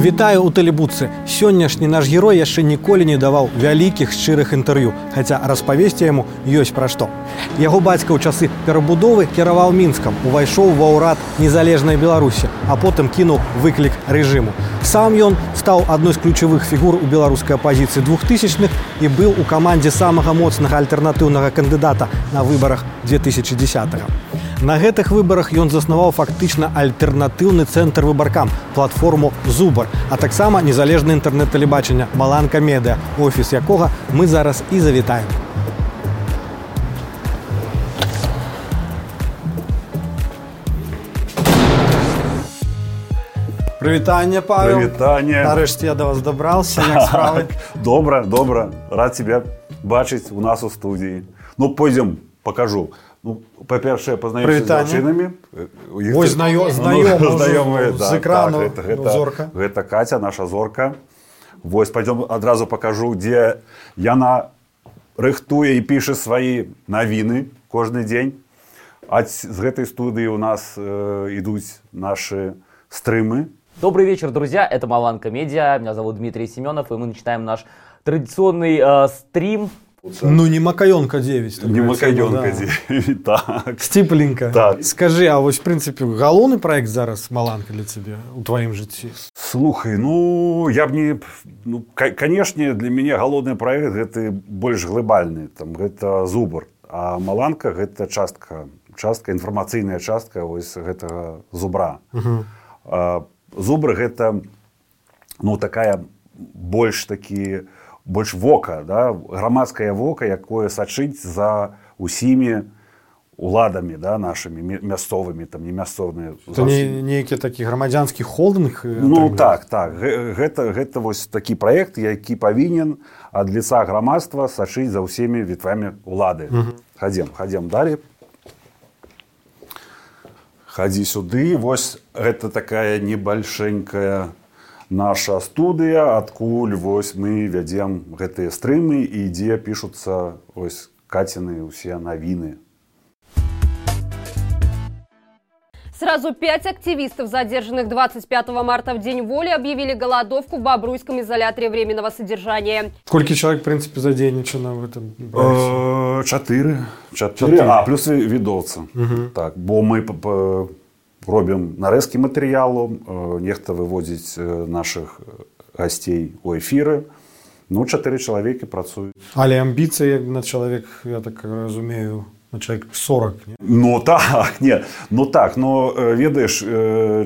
Вітаю у тэлебуцы. Сённяшні наш герой яшчэ ніколі не даваў вялікіх шчырых інтэрв'ю, хаця распавесці яму ёсць пра што. Яго бацька ў часы перабудовы кіраваў мінскам, увайшоў ва ўрад незалежнай Беларусі, а потым кінуў выклік рэжыму. Сам ён стаў адной з ключавых фігур у беларускай апазіцыі двухтысячных і быў у камандзе самага моцнага альтэрнатыўнага кандыдата на выбарах 2010. -го. На гэтых выбарах ён заснаваў фактычна альтэрнатыўны цэнтр выбаркам платформу зубар, а таксама незалежны інтэрнэт-тэлебачання маланка медыа, офіс якога мы зараз і завітаем. Прывітанне Павел. Прывітанне. Нарэшце я да вас дабраўся справы. Добра, добра, рад тебя бачыць у нас у студіі. Ну пойдзем покажу. Ну, па-першае пазнаёмся з знаёмы, ну, экрану так, гэта, гэта, зорка. гэта Каця наша зорка Вось пойдём адразу покажу дзе яна рыхтуе і піша свае навіны кожны дзень А з гэтай студыі у нас э, ідуць наши стрымы Добрый вечер, друзья. Это Маланка Медиа. Меня зовут Дмитрий Семенов, и мы начинаем наш традиционный э, стрим Ну не макаёнка 9 не макаёнка да. так сціпленька так. скажи А вось прынцыпе галоўны проект зараз маланка для цябе у тваім жыцці слухай ну я б не ну, канешне для мяне галоўны проект гэты больш глобальны там гэта зубр а маланка гэта частка частка інфармацыйная частка вось гэтага зубра зубр гэта ну такая больш такі больш вока да? грамадскае вока якое сачыць за усімі уладамі да нашими мясцовымі там не мясцовныя не, нейкі такі грамадзянскі холдынг ну так так. Гэта гэта вось такі проект які павінен ад лица грамадства сачыць за ўсімі ветвамі улады хадзем хадзем далей хадзі сюды. Вось гэта такая небольшенькая наша студыя. Адкуль вось мы вядзем гэтыя стрымы. І дзе пішуцца ось каціны ўсе навіны Сразу пять активистов, задержанных 25 марта в День воли, объявили голодовку в Бобруйском изоляторе временного содержания. Сколько человек, в принципе, задейничано в этом? Э, четыре. Четыре. А, плюс видовцы. Угу. Так, бо мы робім нарэзкі матэрыялу нехта выводзіць наших гасцей у эфіры ну чатыры чалавекі працуюць але амбіцыя як на чалавек я так разумею человек 40 не? ну так не ну так но ведаеш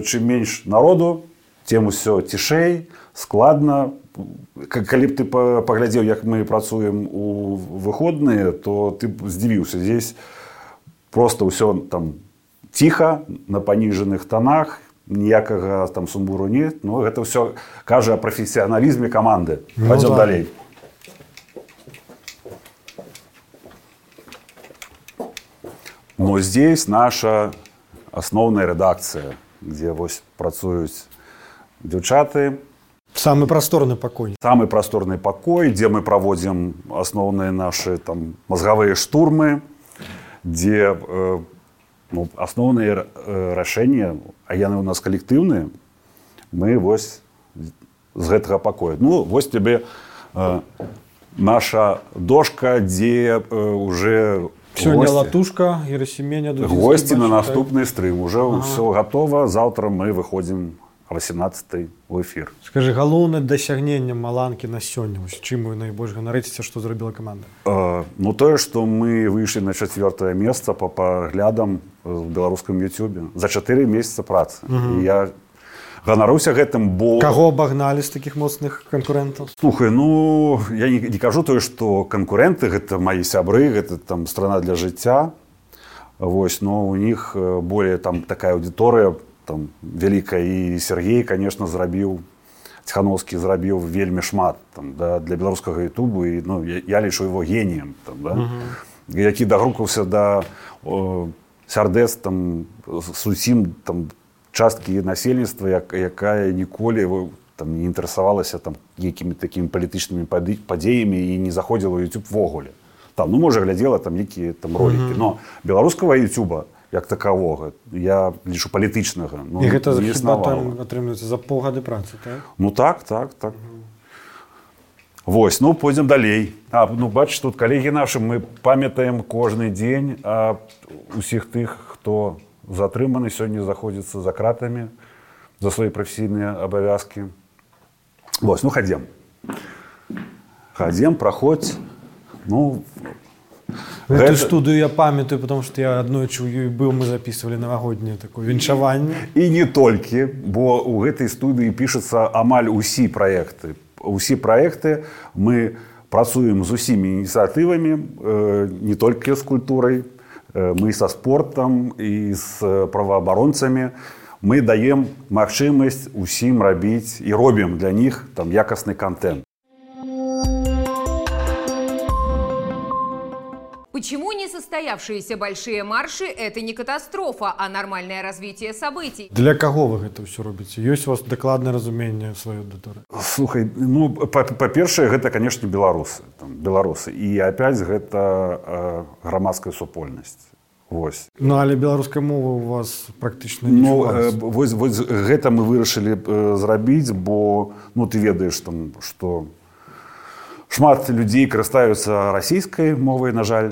чым менш народу тем усё цішэй складна калі б ты паглядзеў як мы працуем у выходныя то ты здзівіўся здесь просто ўсё там ціха на паніжаных тонах ніякага там сумбуру нет. Но гэта ўсё кажа прафесіяналізме каманды ну, да. далей но здесь наша асноўная рэдакцыя где вось працуюць дзяўчаты самы прасторны пакой самы прасторны пакой дзе мы праводзім асноўныя наши там мазгавыя штурмы дзе э, ну, асноўныя рашэнні а яны у нас калектыўныя мы вось з гэтага пакоя ну вось тебе э, наша дошка дзе э, уже сёння латушка і рассеменя госці на наступны стрым уже ага. ўсё готова завтра мы выходзім 18 у эфир. Скажи галоўнае дасягненне маланкі на сёння чым вы найбольш ганарыцеся што зрабіла каманда? Э, ну тое што мы выйшлі на чавёртае месца по паглядам в беларускам youtube за чатыры месяца працы. Я ганаруся гэтым бо каго абагналі з таких моцных канкурентаў слухай ну я не, не кажу тое што канкуренты гэта маі сябры гэта там страна для жыцця Вось но у них более там такая аўдыторыя там вялікая і Сергей конечно зрабіў ціхановскі зрабіў вельмі шмат там да, для беларускага ютубу і ну я, я лічу его геніем там да? uh -huh. які дагрукаўся да о, сярдэц там зусім там часткі насельніцтва як, якая ніколі там не інтарэсавалася там якімі такімі палітычнымі падзеямі і не заходзіла youtube ввогуле там ну можа глядзела там нейкія там ролики uh -huh. но беларускага youtube як такавога я лічу палітычнага ну, І гэта атрымліваецца за паўгады працы так? Ну так, так, так. Вось, ну пойдзем далей. А, ну бачыш, тут калегі нашы мы памятаем кожны дзень а усіх тых, хто затрыманы сёння заходзіцца за кратамі за свае прафесійныя абавязкі. Вось, ну хадзем. Хадзем, праходзь. Ну, Эту Гэта- студыю я памятаю, потому что я аднойчы ў ёй быў, мы записывалі навагодняе такое віншаванне. І не толькі, бо ў гэтай студыі пішацца амаль усі праекты. Усі праекты мы працуем з усімі ініцыятывамі, э, не толькі з культурай, мы са спортам і з э, праваабаронцамі. Мы даем магчымасць усім рабіць і робім для них там якасны контент. Несостоявшиеся большие марши – это не катастрофа, а нормальное развитие событий? Для каго вы гэта ўсё робіце? Ёсць у вас дакладнае разуменне сваёй аўдыторыі. Слухай, ну па- па-першае, гэта канешне беларусы, там, беларусы і опять гэта э, грамадская супольнасць. Вось. Ну але беларуская мова у вас практычна не Ну, э, вось, вось гэта мы вырашылі э, зрабіць, бо ну ты ведаеш там, што шмат людзей карыстаюцца расійскай мовай, на жаль,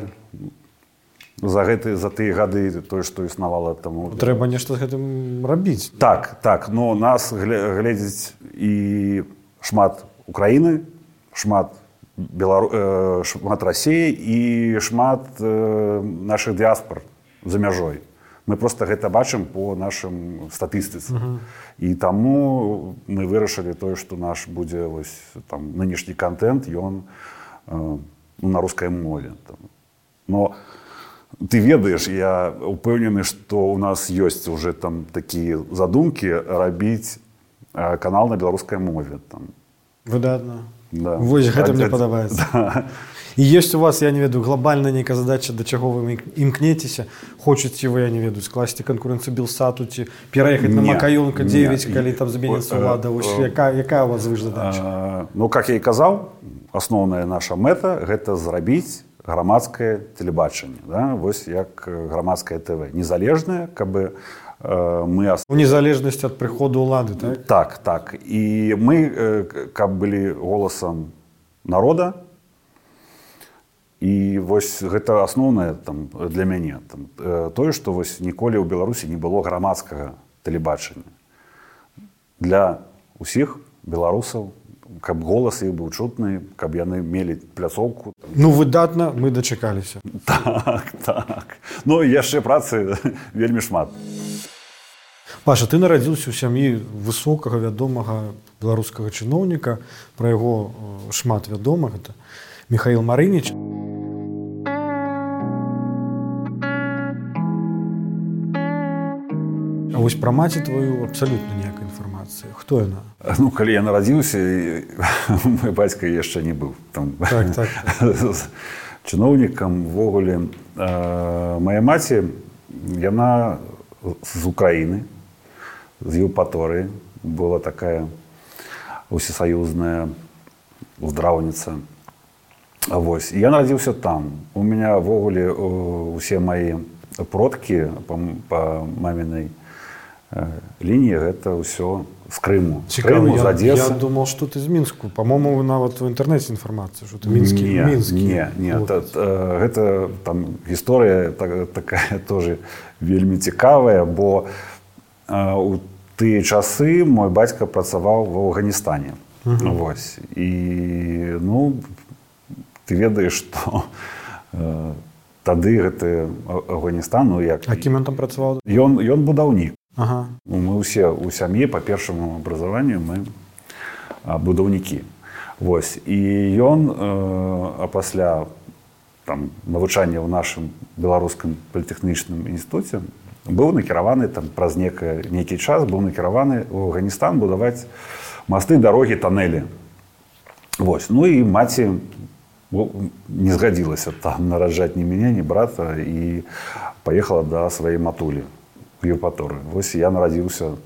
за гэты за тыя гады тое, што існавала таму. Трэба нешта з гэтым рабіць. Так, так, но нас гля- глядзіць і шмат Украіны, шмат Белару... э, шмат рассіі і шмат э, нашых дыаспор за мяжой. Мы просто гэта бачым по нашым статыстыцы. І таму мы вырашылі тое, што наш будзе вось, там, нынешні контент, ён э, на рускай мове. Там. Но ты ведаеш, я упэўнены, што у нас ёсць уже там такія задумкі рабіць канал на беларускай мове. Там. Выдатна. Да. Вось гэта А- мне а- падабаецца. Да. І ёсць у вас, я не ведаю, глобальная нейкая задача, да чаго вы імкнецеся, хочаце вы, я не ведаю, скласці канкурэнцыю Білсату ці пераехаць на Макаёнка 9, не. калі там зменіцца ўлада. Якая, якая у вас задача? Э, Ну как я і казаў, асноўная наша мэта гэта зрабіць грамадскае тэлебачанне. Да? Вось як грамадскае ТВ. Незалежнае, каб э, мы ас- У незалежнасці ад прыходу ўлады, так? Так, так. І мы, каб былі голасам народа, і вось гэта асноўнае там для мяне там, тое, што вось ніколі ў Беларусі не было грамадскага тэлебачання. Для усіх беларусаў, каб голас іх быў чутны, каб яны мелі пляцоўку. Ну, выдатна, мы дачакаліся. Так, так. Ну яшчэ працы вельмі шмат. Паша, ты нарадзіўся ў сям'і высокага вядомага беларускага чыноўніка, пра яго шмат вядома гэта Михаил Марыніч. А вось пра маці тваю абсалютна ніякай інфармацыі. Хто яна? Ну, калі я нарадзіўся, мой бацька яшчэ не быў там Так, так. з чыноўнікам увогуле э, моя маці яна з Украіны з Еўпаторыі была такая усесаюзная здраўніца Вось я нарадзіўся там у меня ввогуле э, усе мои продкі па, м- па мамінай э, лініі гэта ўсё з Крыму з Крыму з я, я думал, што ты з мінску. Па-мому, вы нават у інтэрнэце інфармацыю, што ты мінскі не, мінскі. не, не хлопец. та, та, гэта там гісторыя так, такая тоже вельмі цікавая бо а, у тыя часы мой бацька працаваў в Афганістане Вось і ну ты ведаеш што э, тады гэты Афганістан ну як А кім ён там працаваў? ён ён будаўнік Ага. Ну, мы ўсе у сям'і па першаму абразаванню мы будаўнікі Вось і ён э, а пасля там навучання ў нашым беларускам палітэхнічным інстытуце быў накіраваны там праз некае нейкі час быў накіраваны ў Афганістан будаваць масты дарогі танелі Вось ну і маці не згадзілася там нараджаць ні мяне ні брата і паехала да сваёй матулі Еўпаторы Вось я нарадзіўся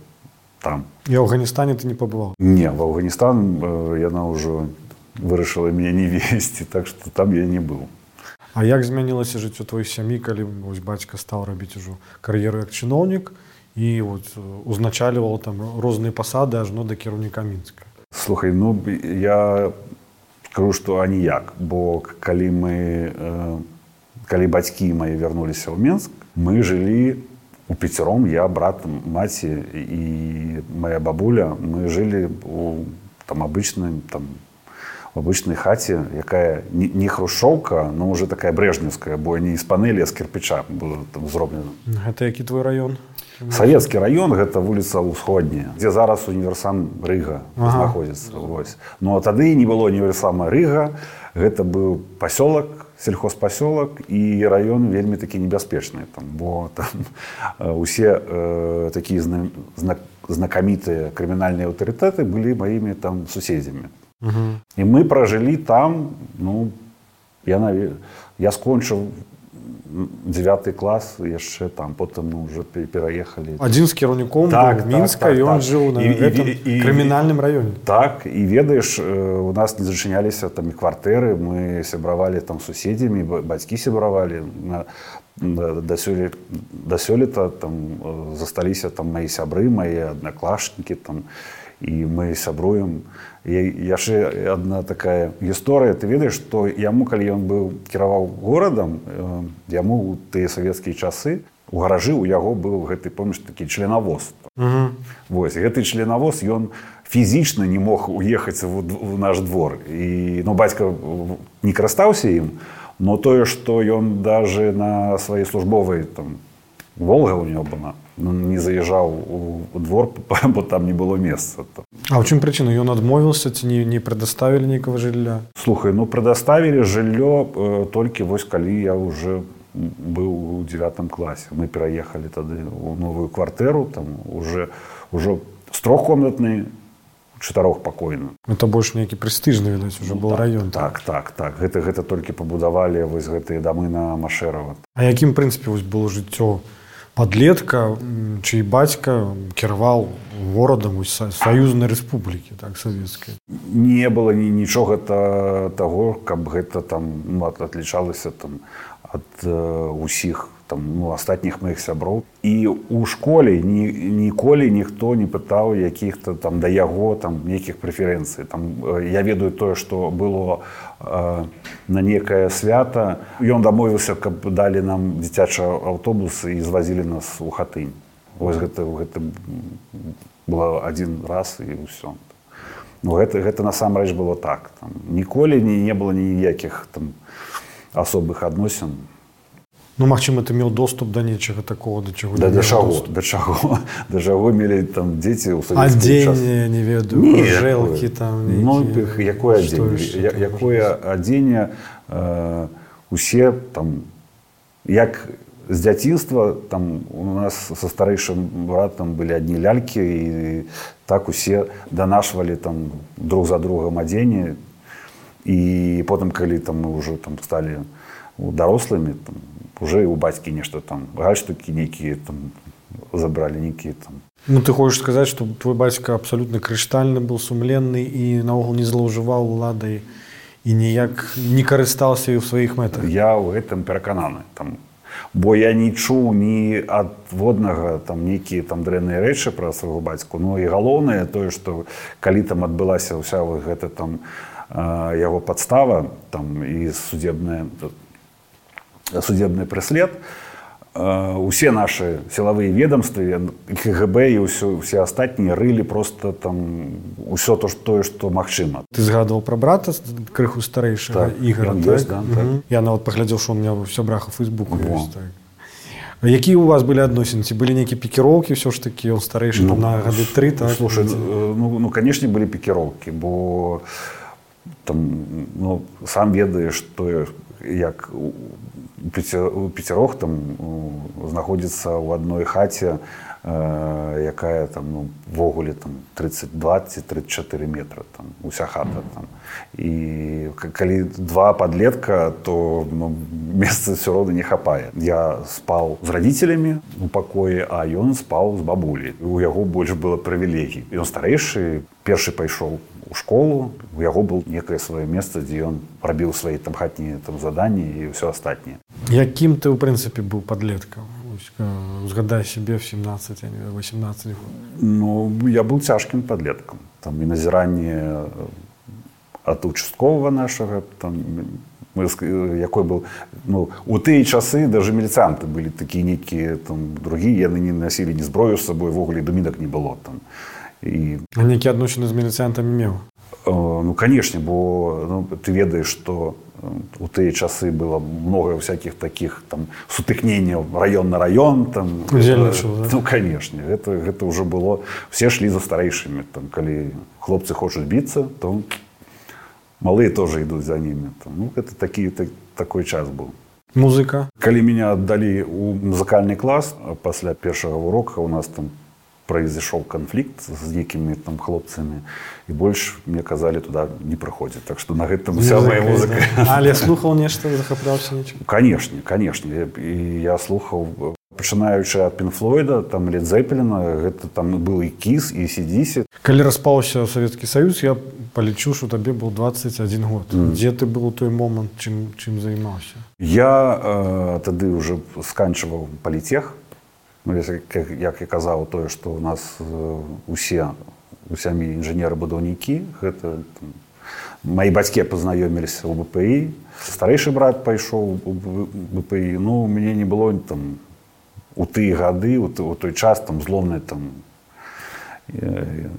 там. І Афганістане ты не пабываў. не в Афганістан э, яна ўжо вырашыла мяне не весці так што там я не быў А як змянілася жыццё твоіх сям'і калі вось бацька стаў рабіць ужо кар'еру як чыноўнік і вот э, узначальваў там розныя пасады ажно да кіраўніка мінска? Слухай, ну я скажу, што аніяк, бо калі мы э, калі бацькі мае вярнуліся ў Менск, мы жылі у пяцяром, я брат, маці і моя бабуля, мы жылі у там абычным там в обычной хаце, якая не, не хрушшоўка, но уже такая брежневская, бо не з панелі, а з кирпича было там зроблена. гэта які твой раён Савецкі раён гэта вуліца ўсходняя, дзе зараз універсам Рыга Ага. знаходзіцца. Вось. Но тады не было універсама Рыга, гэта быў пасёлак, сельхозпасёлак і раён вельмі такі небяспечны, там, бо там э, усе э, такія зна, знак, знакамітыя крымінальныя аўтарытэты былі маімі там суседзямі. угу. І мы пражылі там, ну, я, наве- я скончыў девятый клас яшчэ там потым мы уже пе- пераехалі. Адзін з кіраўніком Так, так, так, мінска так, і он так. жыў на І- і- і- крымінальным раёне. Так і ведаеш у нас не зачыняліся там і кватэры мы сябравалі там суседзямі ба- бацькі сябравалі. На да сёле да сёлета там засталіся там мои сябры мои аднаклашнікі там. і мы сябруем І яшчэ одна такая гісторыя ты ведаеш што яму калі ён быў кіраваў горадам э, яму у тыя савецкія часы у гаражы у яго быў гэты помніш такі членавоз угу. Вось гэты членавоз ён фізічна не мог уехаць в наш двор. І ну бацька не карыстаўся ім но тое што ён даже на сваёй службовай там волга у него была ну, не заязджаў у, у двор бо там не было месца там. А ў чым прычына ён адмовіўся ці не, не прадаставілі нейкага жылля слухай ну прадаставілі жыллё э, толькі вось калі я уже быў у девятым класе мы пераехалі тады у новую кватэру там уже ўжо з трохкомнатны чатырохпакойную это больш нейкі прэстыжны відаць уже был так, раён так так так. Гэта гэта толькі пабудавалі вось гэтыя дамы на машэрава А якім прынцыпе вось было жыццё падлетка м, чый бацька кіраваў горадам вось са- саюзнай рэспублікі так савецкай не было ні нічога та таго каб гэта там ну, ат- атлічалася там ад э, усіх там ну астатніх маіх сяброў і у школе ні, ніколі ніхто не пытаў якіх-то там да яго там нейкіх прэферэнцый там э, я ведаю тое што было э, на некае свята ён дамовіўся каб далі нам дзіцячы аўтобус і звазілі нас у хатынь вось гэта гэта было адзін раз і ўсё Ну, гэта, гэта насамрэч было так. Там, ніколі не, не было ніякіх там, асобых адносін. Ну магчыма ты меў доступ да нечага такого да чаго Да, да, чаго, да чаго да чаго мелі там дзеці ў адзенне не ведаю якое. там ну, якое адзенне там якое адзенне э, усе там як з дзяцінства там у нас са старэйшым братам былі адні лялькі і так усе данашвалі там друг за другом адзенне і потым калі там мы ўжо там сталі дарослымі там уже і у бацькі нешта там гальштукі нейкія там забралі нейкія там. Ну ты хочаш сказаць што твой бацька абсалютна крыштальны был сумленны і наогул не злоўжываў уладай і ніяк не карыстаўся і ў сваіх мэтах я ў гэтым перакананы там. Бо я не чуў ні адводнага там нейкія там дрэнныя рэчы пра свайго бацьку ну і галоўнае тое што калі там адбылася ўся вот гэта там яго падстава там і судебная судебны прыслед э, усе наши сілавыя ведомствы кгб і ўсё усе астатнія рылі просто там усё то ж тое што магчыма ты згадваў пра брата крыху старэйшага Так, ігора так? да, так. Мгм. я нават паглядзеў що у меня ўсё браха фейсбуку ёсць, так. Якія у вас былі адносіны ці былі нейкія пікіроўкі ўсё ж такі ён старэйшы ну, на гады тры так слушай э, ну, ну канешне былі пікіроўкі бо там ну сам ведаеш тое як пяцярох там знаходзіцца ў адной хаце э, якая там ну, ввогуле там 30-20-34 метра там уся хата там. І калі два подлетка то ну, месца все роўна не хапае я спаў з родителями у пакоі а ён спаў з бабулей. У яго больш было прывілегій. Ён старэйшы першы пайшоў у школу у яго был некае сваё месца дзе ён рабіў свае там хатнія там заданні і ўсё астатніе якім ты ў прынцыпе быў подлеткам узгадай себе в 17 18 год. Ну я был цяжкім подлеткам там і назіранне ад участковага нашага там мы, якой был ну у тыя часы даже міліцанты былі такія нейкія там другія яны не насілі не зброю з сабой ввогуле дамінак не было там. І нейкі адносіны з міліцыянтамі меў ну канешне бо ну, ты ведаеш что у тыя часы было много всяких таких там сутыкненняў раён на раён там Удзельнічаў, да? ну канешне гэта гэта уже было все шлі за старэйшымі там калі хлопцы хочуць біцца то малые тоже ідуць за ними там, ну это такі так, такой час быў. Музыка? Калі меня аддалі у музыкальны клас пасля першага урока у нас там произошел конфликт с некими там хлопцами и больше мне казали туда не проходит. Так что на этом вся моя музыка. да. але слухал нечто захаплялся конечно конечно. И я слухал пачынаючы ад пінфлойда там лет зэпелена гэта там был і кіс і сидзісе калі распаўся савецкі саюз я палічу что табе был 21 год. Mm. дзе ты был у той момант чым чым займаўся? Я э, тады уже сканчваў палітех ну, як, як я казаў тое што у нас э, усе у сям'і інжынеры-будаўнікі гэта там, мои бацькі пазнаёміліся ў бпі старэйшы брат пайшоў бпі ну мне не было там у тыя гады у, у той час там зломны там э,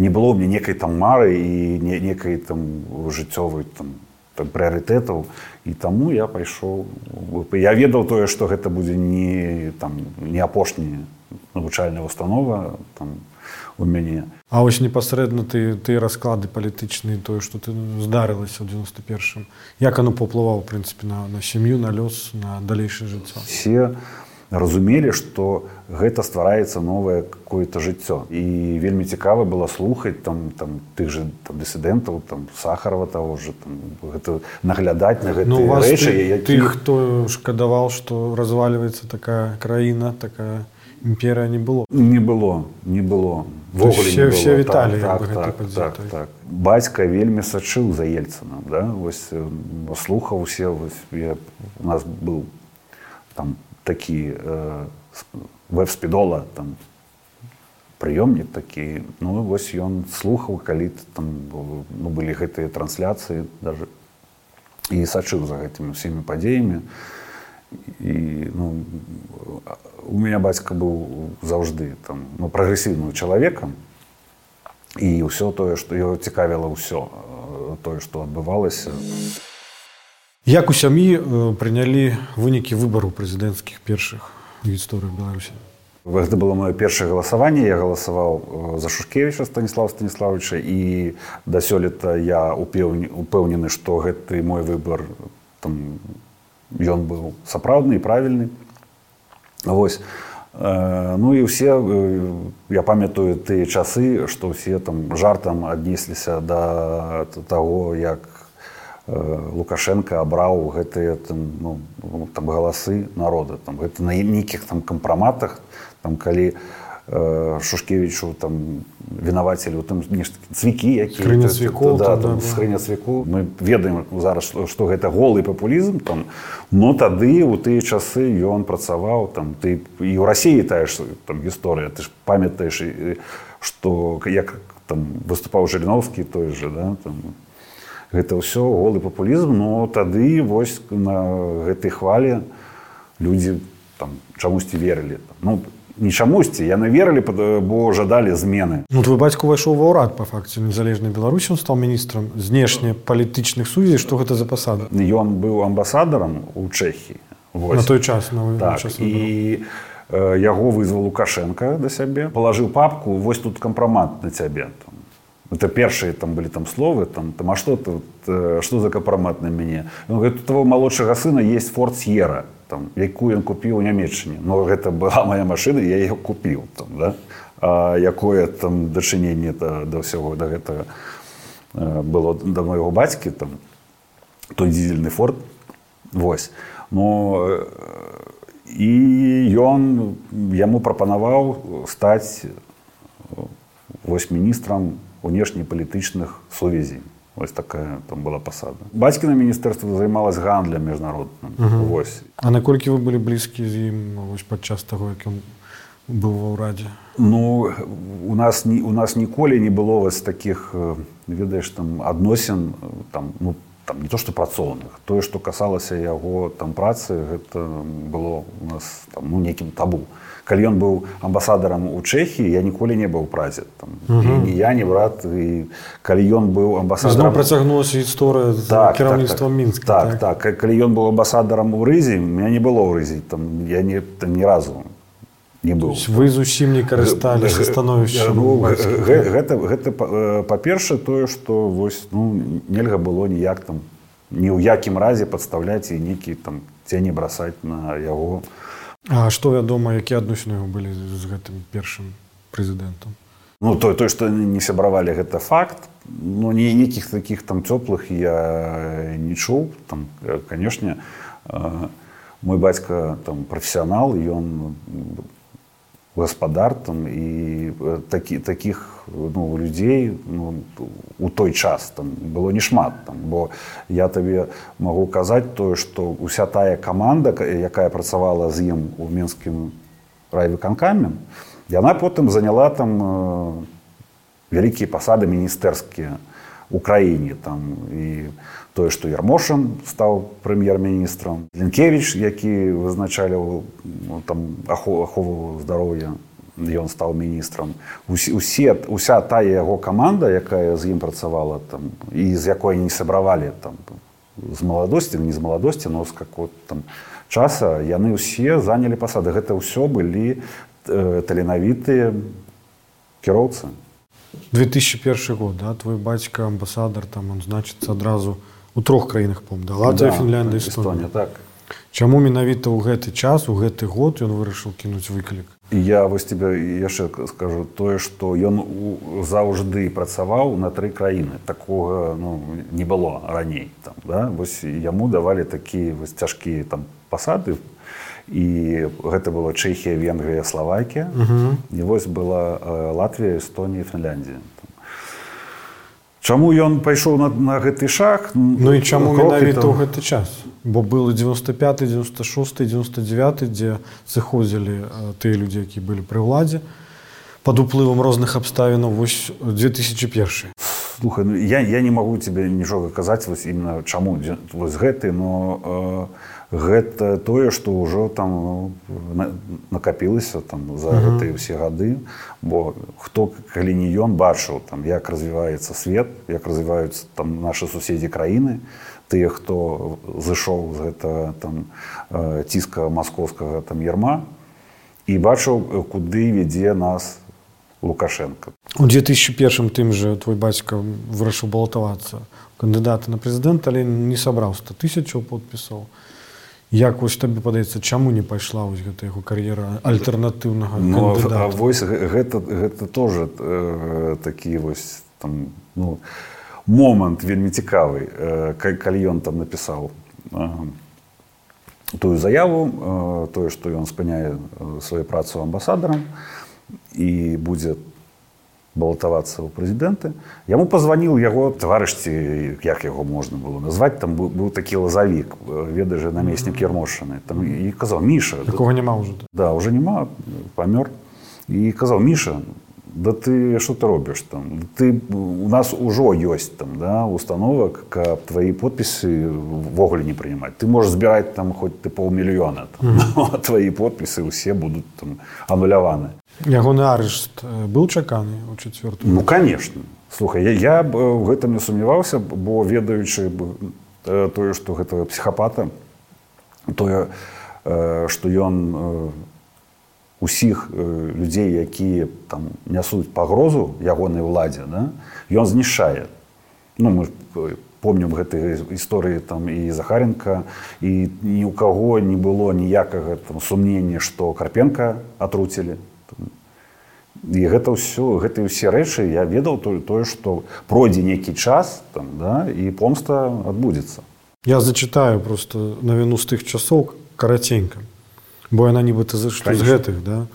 не было мне некай там мары і не, некай там жыццёвай там прыярытэтаў і таму я пайшоў я ведаў тое што гэта будзе не там не апошні навучальная установа там у мяне. А вось непасрэдна ты ты расклады палітычныя тое што ты здарылася ў 91 як оно паўплываў прынцыпе на на сям'ю на лёс на далейшае жыццё? Все разумелі што гэта ствараецца новае какое-то жыццё. І вельмі цікава было слухаць там там тых же там дысідэнтаў там сахарова того же там гэта наглядаць на гэта ну, рэчы ты, які... ты хто шкадаваў што развальваецца такая краіна такая імперыя не было? Не было не было. Все, все віталі так, так, так, так, так. бацька вельмі сачыў за ельцынам да? вось слухаў усе вось, я, у нас быў там такі э, веб-спідола там прыёмнік такі. Ну вось ён слухаў калі там ну, былі гэтыя трансляцыі даже і сачыў за гэтымі ўсімі падзеямі. І ну, у меня бацька быў заўжды там ну, прагрэсіўным чалавекам. І ўсё тое што яго цікавіла ўсё тое што адбывалася. у Як у сям'і прынялі вынікі выбару прэзідэнцкіх першых гісторый беларусі? Гэта было маё першае галасаванне. Я галасаваў за шушкевіча станіслава станіславовича. І да сёлета я упэўнены што гэты мой выбор там ён быў сапраўдны і правільны. Восьось ну і ўсе я памятаю тыя часы што ўсе там жартам аднесліся да таго як лукашенко абраў гэтыя там, ну, там галасы народа там гэта на нейкіх там кампраматах там калі э, шушкевічу там вінавацелі там нешта цвікі які схрыня цвіку мы ведаем зараз што гэта голы папулізм там но тады у тыя часы ён працаваў там. Ты і ў рассіі тая ж там гісторыя ты ж памятаеш што як там выступаў жыриновскі той же да там гэта ўсё голы папулізм но тады вось на гэтай хвалі людзі там чамусьці верылі. Ну не чамусьці яны верылі бо жадалі змены. Ну твой бацьку увайшоў ва ўрад па факце незалежнай беларусі он стаў міністрам знешне палітычных сувязей. Што гэта за пасада? Ён быў амбасадарам у чэхі на той час на так, час і яго вызваў лукашенко да сябе палажыў папку вось тут кампрамат на цябе там это першие там были там словы там там а что тут э, что за компромат на мяне ну, у того молодшего сына есть форт сьера там якую ён купіў у нямецчыне но гэта была моя машина я ее купіў там да? А якое там дачыненне да, да ўсяго да гэтага было да майго бацькі там той дизельны форт вось. Но і ён яму прапанаваў стаць вось міністрам унешнепалітычных сувязей Ось такая там была пасада. Бацькіна міністэрства займалась гандлем міжнародным. Угу. А наколькі вы былі блізкі з ім падчас таго, як ён быў ва ўрадзе? Ну у нас, ні, у нас ніколі не было вось такіх ведаеш там адносін там, ну, там не то што працоўных. Тое, што касалася яго там працы, гэта было у нас там, ну, нейкім табу. Калі ён быў амбасадарам у чэхі я ніколі не быў празе ні я не брат і калі ён быў амбасадаром працягнулася гісторыя так, кіраўніцтва так, так, мінска так, так? так. Калі ён быў амбасадарам у рызе меня не было ў рызе там я не там ні разу не быў. Вы зусім не карысталіся становішча ну, гэта гэта па-перша тое што вось ну нельга было ніяк там ні ў якім разе падставляць і нейкі там цені брасаць на яго. А што вядома, якія адносіны былі з гэтым першым прэзідэнтам? Ну той, той што не сябравалі гэта факт, ну не нейкіх такіх там цёплых я не чуў. Там канешне мой бацька там прафесіянал ён гаспадар там і такі таких ну, людзей ну, у той час там было не шмат там. Бо я табе магу казаць тое што уся тая каманда якая працавала з ім у менскім райвыканкамі яна потым заняла там э, вялікія пасады міністэрскія у краіне там. І тое што ярмошин стаў прэм'ер-міністрам Ленкевич які вызначалі ну, там ахову здароўя ён стаў міністрам. Усе уся тая яго каманда якая з ім працавала там і з якой не сабравалі там з маладосці не з маладосці но з как там часа яны ўсе занялі пасады. Гэта ўсё былі э, таленавітыя кіроўцы. 2001 год да твой бацька амбасадар там он значыцца адразу у у трох краінах пом да. Латвія да, Фінляндія Эстонія так. Чаму менавіта ў гэты час у гэты год ён вырашыў кінуць выклік? Я вось тебе яшчэ скажу тое што ён заўжды працаваў на тры краіны. Такога ну, не было раней там да? вось яму давалі такія вось цяжкія там пасады. І гэта была Чэхія Венгрыя Славакія. І вось была Латвія Эстонія Фінляндія Чаму ён пайшоў на, на гэты шаг? Ну і чаму менавіта ў гэты час? Бо было 95 96 99 дзе сыходзілі тыя людзі які былі пры ўладзе под уплывам розных абставінаў вось 2001 слухай ну, я, я не магу тебе нічога казаць вось именно чаму вось гэты но э, гэта тое што ўжо там ну, накапілася там за гэтыя ўсе гады. Бо хто калі не ён бачыў там як развіваецца свет як развіваюцца там нашы суседзі краіны тыя хто зышоў з гэта там ціска маскоўскага там ярма і бачыў куды вядзе нас лукашенко. У 2001 тым же твой бацька вырашыў балатавацца. Кандыдаты на прэзідэнт але не сабраў 100 тысячаў подпісаў Як вось табе падаецца чаму не пайшла вось гэта яго кар'ера альтэрнатыўнага ну, вось гэта гэта тоже э, такі вось там ну, момант вельмі цікавы э, калі ён там напісаў э, тую заяву э, тое што ён спыняе сваю працу амбасадарам і будзе там балатавацца ў прэзідэнты. Яму пазваніў яго таварышці як яго можна было назваць там быў, быў такі лазавік веда же намеснік ярмошаны там і казаў міша такого няма ўжо да уже няма памёр. І казаў міша да ты что ты робіш там? Ты у нас ужо ёсць там да установак каб твои подпісы ввогуле не прынимать ты можешь збіраць там хоть ты паўмільёна mm -hmm. твои подпісы усе будут там ануляваны ягоны арышт быў чаканы у четвертую ну конечно. Слухай я, я в гэтым не сумняваўся бо ведаючы тое что гэтага психапата тое что ён усіх людзей якія там нясуць пагрозу ягонай уладзе да? ён знішае. Ну мы помню гэтай гісторыі там і захаренко і ні ў каго не было ніякага там сумнення што карпенко атруцілі і гэта ўсё гэтыя ўсе рэчы. Я ведаў тое тое што пройдзе нейкі час там да і помста адбудзецца. Я зачитаю просто навіну з тых часоў караценька бо яна нібыта за што з гэтых да.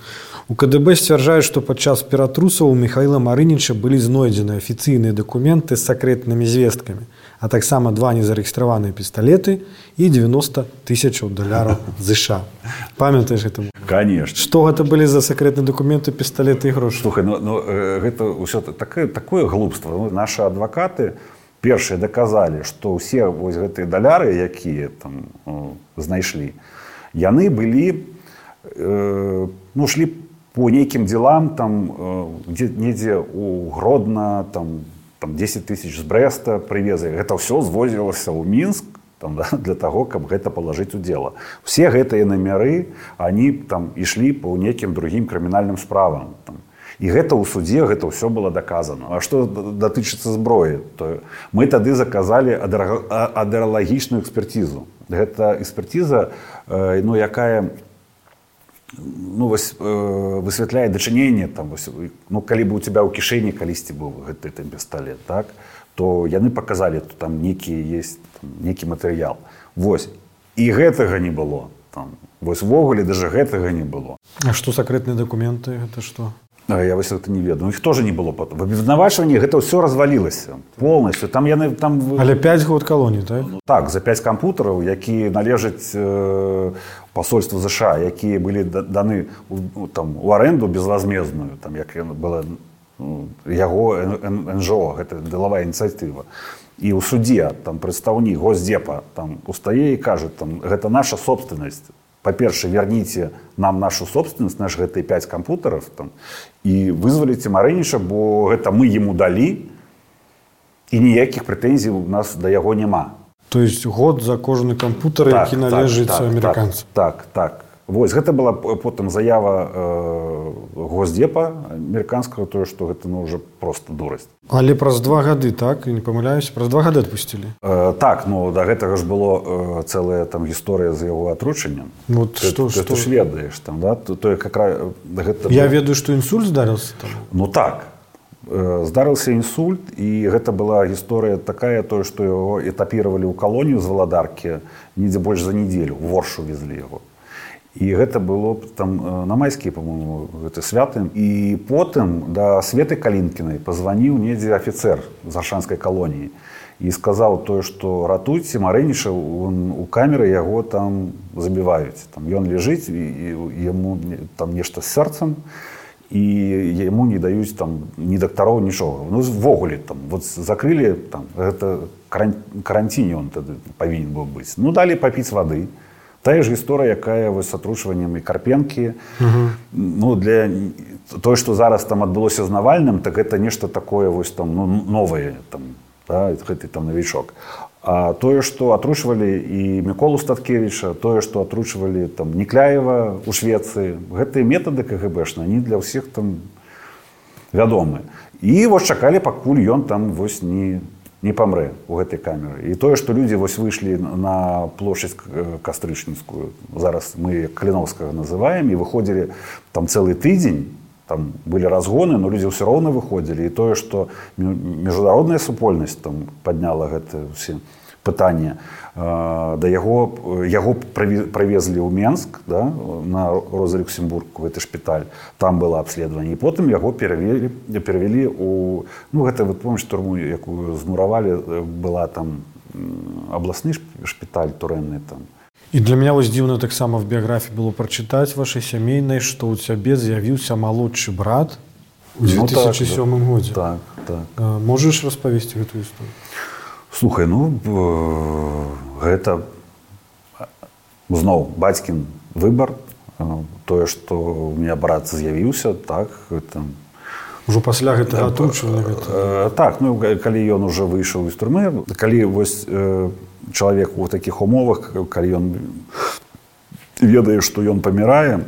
У КДБ сцвярджаюць што падчас ператрусаў у михаила марыніча былі знойдзены афіцыйныя дакументы з сакрэтнымі звесткамі а таксама два незарэгістраваныя пісталеты і 90 тысячаў даляраў ЗША памятаеш гэтым конечно. Што гэта былі за сакрэтныя дакументы пісталеты і грошы? Слухай ну, ну, э, гэта ўсё такое такое глупства. Ну, наши адвакаты першыя даказалі што ўсе вось гэтыя даляры якія там э, знайшлі яны былі э, ну шлі по нейкім делам там э, дзе, недзе у гродна там там 10 тысяч з брэста прывезы гэта ўсё звозілася ў мінск там, да, для того каб гэта палажыць у дело все гэтыя намяры они там ішлі по нейкім другім крымінальным справам. Там і гэта ў суде гэта ўсё было доказано А что датычыцца зброі то мы тады заказалі адэралагічную экспертизу гэта экспертиза э, ну якая ну вось э, высвятляе дачыненне там вось, ну калі бы у тебя ў кішэні калісьці быў гэты там пісталет так то яны показалі то там некі есть некі матэрыял. Вось. І гэтага не было там. Вось увогуле даже гэтага не было. А што сакрэтныя дакументы гэта што я вось это не ведаю. Іх тоже не было потом. В абвінавачванні гэта ўсё развалілася полностью. Там яны там але 5 год калоній так? Ну, так за 5 кампутараў які належаць э, посольству ЗША якія былі даны там у аренду безвозмездную там як была ну, яго нжо гэта делавая ініцыятыва. І ў суде там прадстаўнік госдзепа там устае і кажа там гэта наша собственнасць па-перша верніце нам нашу собственность наш гэтай 5 кампутаров там і вызваліце марэнніша бо гэта мы ему далі і ніякіх прэтэнзій у нас да яго няма. То есть год за кожны кампутар так, які належыць так, амерыканцам так, так так Вось гэта была потым заява э, госдзепа амерыканскага тое што гэта ну уже просто дурасць. Але праз два гады так? Не памыляюсь. Праз два гады адпусцілі? Э, так ну да гэтага ж было э, цэлая там гісторыя з яго атручаннем. Вот ты, што, ты, што... ты ж ведаеш там да? Тое как гэта я ведаю што інсульт здарыўся там. Ну так. Э, здарыўся інсульт і гэта была гісторыя такая тое што яго этапіравалі ў калонію з валадаркі недзе больш за нядзелю воршу везлі яго і гэта было там э, на майскі по-моему гэта святым. І потым да светы калінкінай пазваніў недзе афіцер з аршанскай калоніі і сказаў тое што ратуйце марэнішаў у камеры яго там забіваюць там ён ляжыць і яму там нешта з сэрцам і яму не даюць там ні дактароў нічога. Ну ввогуле там вот закрылі там гэта каранціне он тады павінен быў быць. Ну далі папіць вады тая ж гісторыя якая вось с атручваннем і карпенкі ну для тое што зараз там адбылося з навальным так гэта нешта такое вось там ну, новае там да, гэты там навічок а тое што атручвалі і міколу статкевіча тое што атручвалі там некляева у швецыі гэтыя метады кгбшна не для ўсіх там вядомы і вось чакалі пакуль ён там вось не не памрэ у гэтай камеры. І тое што людзі вось выйшлі на плошадь кастрычніцкую зараз мы каліновскага называем і выходзілі там цэлы тыдзень там былі разгоны но людзі ўсё роўна выходзілі. І тое што міжнародная супольнасць там падняла гэта ўсе пытанне да яго яго правезлі ў Менск да, на роза люксембург гэты шпіталь там было абследаванне і потым яго перавелі перавялі у ну гэта вы помніш турму якую змуравалі была там абласны шпіталь турэнны там. І для меня вось дзіўна таксама в біяграфіі было прачытаць вашай сямейнай што ў цябе з'явіўся малодшы брат у 2007 ну, так, годзе так, так. можаш распавесці гэтую історыю слухай ну гэта зноў бацькін выбар тое што у меня брат з'явіўся так там ужо пасля гэтага атручвання гэта... так ну калі ён уже выйшаў з турмы калі вось чалавек у такіх умовах калі ён ведае што ён памірае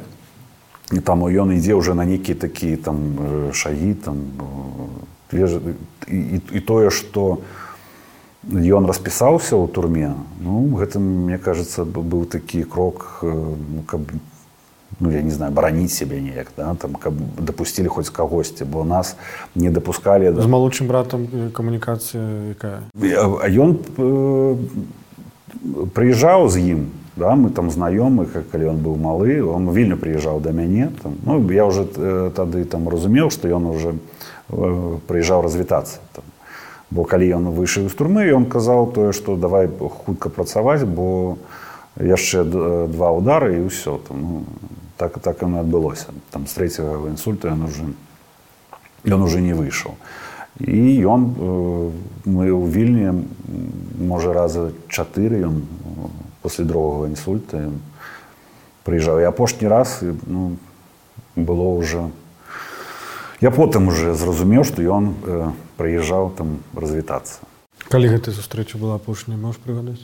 і там ён ідзе ўжо на нейкі такі там шагі там і, і, і тое што ён распісаўся ў турме. Ну гэта мне кажется быў такі крок ну, каб ну я не знаю бараніць сябе неяк да? там каб дапусцілі хоць кагосьці бо нас не дапускалі з малодшым братам камунікацыя якая? А ён э, прыязджаў з ім да мы там знаёмы как калі ён быў малы он вільню прыязджаў да мяне там. Ну я уже тады там разумеў што ён уже прыязджаў развітацца там бо калі ён выйшаў з турмы ён казаў тое што давай хутка працаваць бо яшчэ два удары і ўсё. Там ну, так так і адбылося. Там з трэцяга інсульту ён уже ён уже не выйшаў. І ён мы ў вільні можа раза чатыры ён после другого інсульта прыїжджаў і апошні раз ну, было уже я потым уже зразумеў што ён э, прыязджаў там развітацца калі гэта сустрэча была апошняй можешь прыгадаць?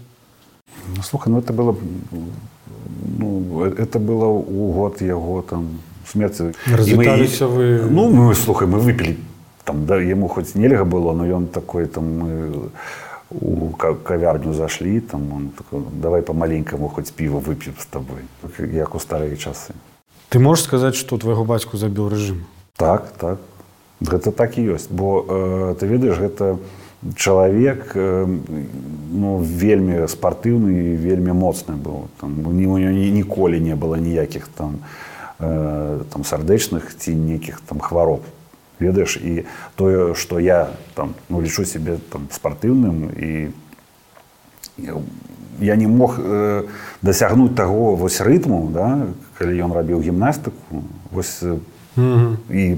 Ну, слухай ну это было ну, это было у год яго там смерці. Мы, вы? Ну мы слухай мы выпілі там да яму хоць нельга было но ён такой там мы у кавярню зашлі там он такой, давай по-маленькаму хоць піва вып'ем з табой як у старыя часы ты можешь сказаць што твайго бацьку забіў рэжым? Так так гэта так і ёсць бо э, ты ведаеш гэта чалавек э, ну, вельмі спартыўны і вельмі моцны быў. Там ні, ні, ніколі не было ніякіх там э, там сардэчных ці нейкіх там хвароб. Ведаеш і тое што я там ну, лічу сябе там спартыўным і я не мог э, дасягнуць таго вось рытму да, калі ён рабіў гімнастыку вось mm -hmm. і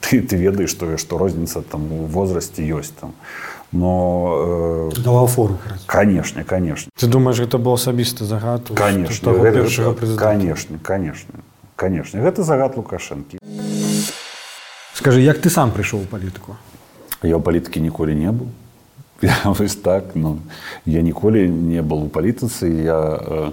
ты, ты ведаеш тое што розніца там у возрасце ёсць там. Но э, давал фору канешне канешне ты думаешь гэта был асабісты загад конечно. конечно конечно конечно. Гэта загад лукашэнкі скажи як ты сам прыйшоў у палітыку я ў палітыкі ніколі не быў я вось так но я ніколі не был у палітыцы я э,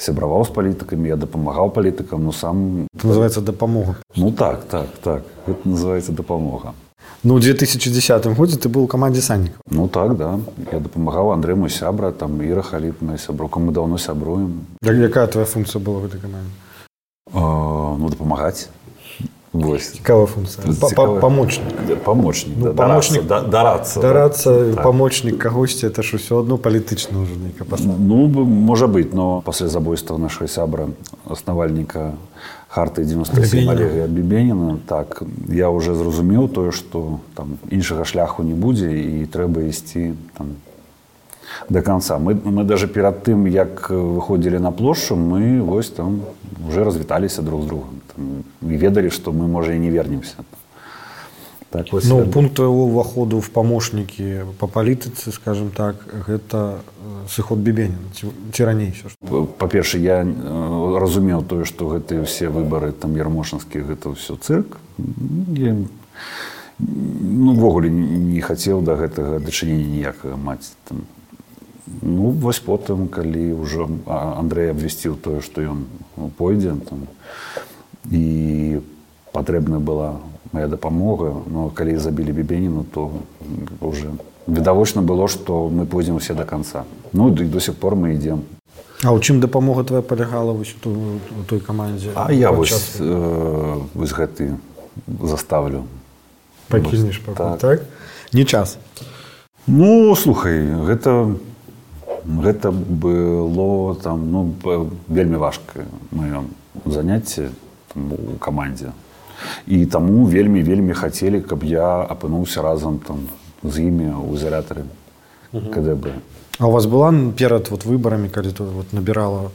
сябраваў з палітыкамі я дапамагаў палітыкам но сам называется дапамога. Ну так так так. Это называется дапамога. Ну 2010 годзе ты был у камандзе саннік ну так да. Я дапамагаў Андрэй мой сябра там іра халіпная сяброка мы даўно сябруем. Як якая твоя функцыя была в этой камандзе? Ну дапамагаць цікавая функція помочнік помочнік ну, помощник дарацца дарацца так. помочнік кагосьці это ж усё одно палітычна ўжо нейка ну можа быць но пасля забойства нашай сябра аснавальніка харты 97 бібеніна так я уже зразумеў тое што там іншага шляху не будзе і трэба ісці там до конца. Мы мы даже перад тым як выходзілі на плошчу мы вось там уже развіталіся друг з другом ведалі што мы можа і не вернемся. Так, ну, пункт твоего уваходу в помощники по палітыцы скажем так гэта сыход бібенін ці раней па-перша я разумеў тое што гэтыя ўсе выбары там ярмошанскі гэта ўсё цырк я, ну ввогуле не хацеў да гэтага дачынення ніякага маць там. Ну вось потым калі ўжо Андрей абвясціў тое што ён пойдзе там і патрэбна была моя дапамога но калі забілі бібеніну то уже відавочна было што мы пойдзем усе до конца. Ну ды до сих пор мы ідзем А ў чым дапамога твоя палягала вось ту, той камандзе А я вось, э, вось гэты заставлю. Пакінеш так. так? Не час. Ну слухай гэта гэта было там ну вельмі важкае маё заняцце у камандзе і таму вельмі вельмі хацелі каб я апынуўся разам там з імі ў ізалятары кДб. А у вас была перад вот выбарамі калі тут вот набірала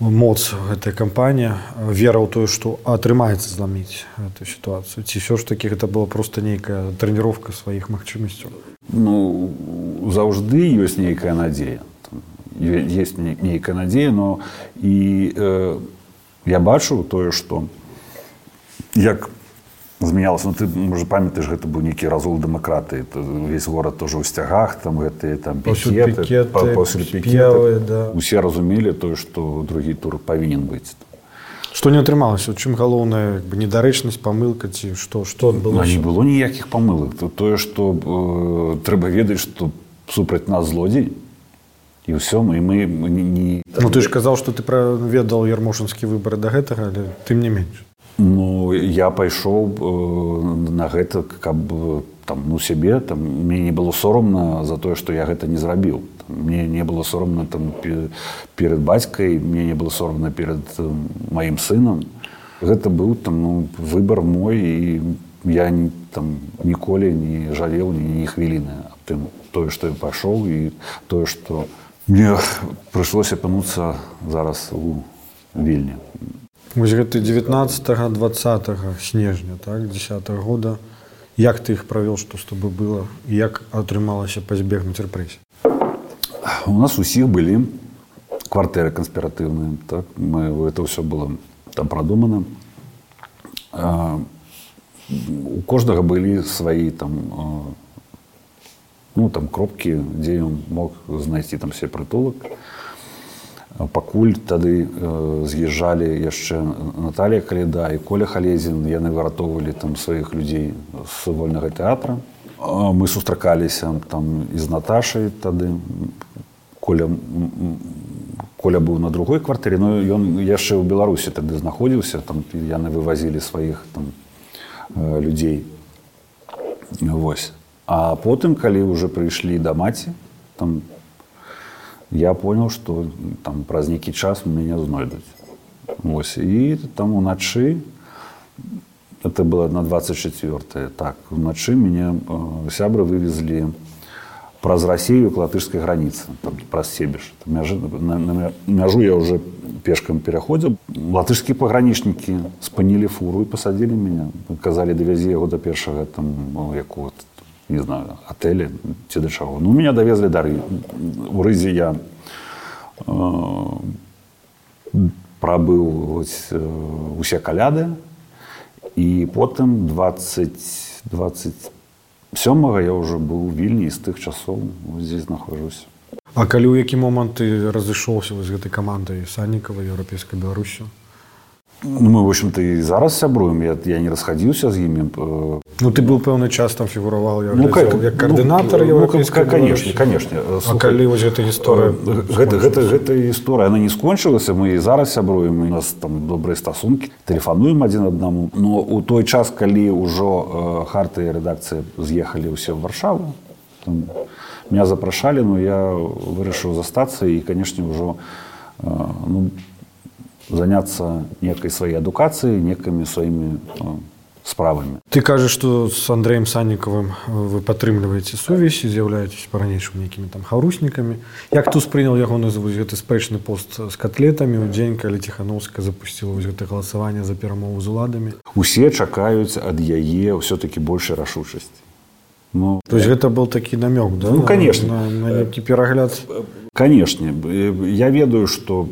моц гэтая кампанія вера ў тое што атрымаецца зламіць эту сітуацыю? Ці ўсё ж таки гэта была просто нейкая трэніровка сваіх магчымасцяў? Ну заўжды ёсць нейкая надзея. Есть нейкая надзея но і э, я бачу тое што як змянялася ну, ты можа памятаеш гэта быў нейкі разул дэмакраты увесь горад тоже ў сцягах там гэтыя там пікеты, пікеты, да. усе разумелі тое што другі тур павінен быць. Што не атрымалася? Чым галоўная недарэчнасць памылка ці што што было не было ніякіх памылак. То тое што э, трэба ведаць што супраць нас злодзей і ўсё мы мы не, Ну ты ж казаў што ты праведал ярмошынскі выбары да гэтага але тым не менш. Ну я пайшоў э, на гэта каб там ну сябе там мне не было сорамна за тое што я гэта не зрабіў. Мне не было сорамна там перад бацькай мне не было сорамна перад маім сынам. Гэта быў там ну, выбар мой і я не там ніколі не жалеў ні, ні хвіліны аб тым тое што я пайшоў і тое што мне прыйшлося апынуцца зараз у вільні. Вось гэты 19 20 снежня так 10 -го года. Як ты іх правёл што з тобой было? І як атрымалася пазбегнуць рэпрэсій? У нас усіх былі кватэры канспіратыўныя так. Мы это ўсё было там прадумана. У кожнага былі свае там ну там кропкі дзе ён мог знайсці там все прытулак пакуль тады э, з'язджалі яшчэ Наталія каледа і коля халезін. Яны выратоўвалі там сваіх людзей з вольнага тэатра. Мы сустракаліся там і з Наташай тады. Коля коля быў на другой кватэры но ён яшчэ ў беларусі тады знаходзіўся. Там яны вывазілі сваіх там э, людзей. Восьось а потым калі уже прыйшлі да маці там там я понял что там праз нейкі час мяне знойдуць. Ось і там уначы это было на 24 так уначы мяне э, сябры вывезлі праз рассею к латышской границы праз себеж. Мяжу, на, на мяжу я уже пешкам пераходзіў. Латышскія пагранічнікі спынілі фуру і пасадзілі меня казалі давязі яго да першага там якого не знаю отелі ці да чаго ну меня давезлі дары у рызе я э, прабыў э, усе каляды і потым 20 27 я уже быў вільні з тых часоў здесь нахожусь. А калі ў які момант ты разышоўся з гэтай камандай саннікава еўрапейскай беларусю мы в общем-то і зараз сябруем. Я, я не расхадзіўся з імі Ну ты быў пэўны час там фігураваў ну, как, як каардынатар ну, ну, конечно конечно. Калі вось гэта гісторыя гэта, гэта, гэта гісторыя она не скончылася мы і зараз сябруем у нас там добрыя стасункі тэлефануем адзін аднаму но у той час калі ўжо э, харты рэдакцыі з'ехалі ўсе ў варшаву там, меня запрашалі но я вырашыў застацца і канешне ўжо э, ну, заняться некай сваёй адукацыяй некімі сваімі справамі ты кажаш что с андреем саннікавым вы падтрымліваеце сувязь з'яўляетесь па-ранейшым нейкімі там харуснікамі як ты успрынял яго назову гэты спрэчны пост з котлетамі у дзень калі ціхановска запусціла гэта галасаванне за перамову з уладамі усе чакаюць ад яе ўсё-таки большай рашучасці Ну, то есть гэта был такі намёк да? ну, конечно на, на, на перагляд конечно я ведаю что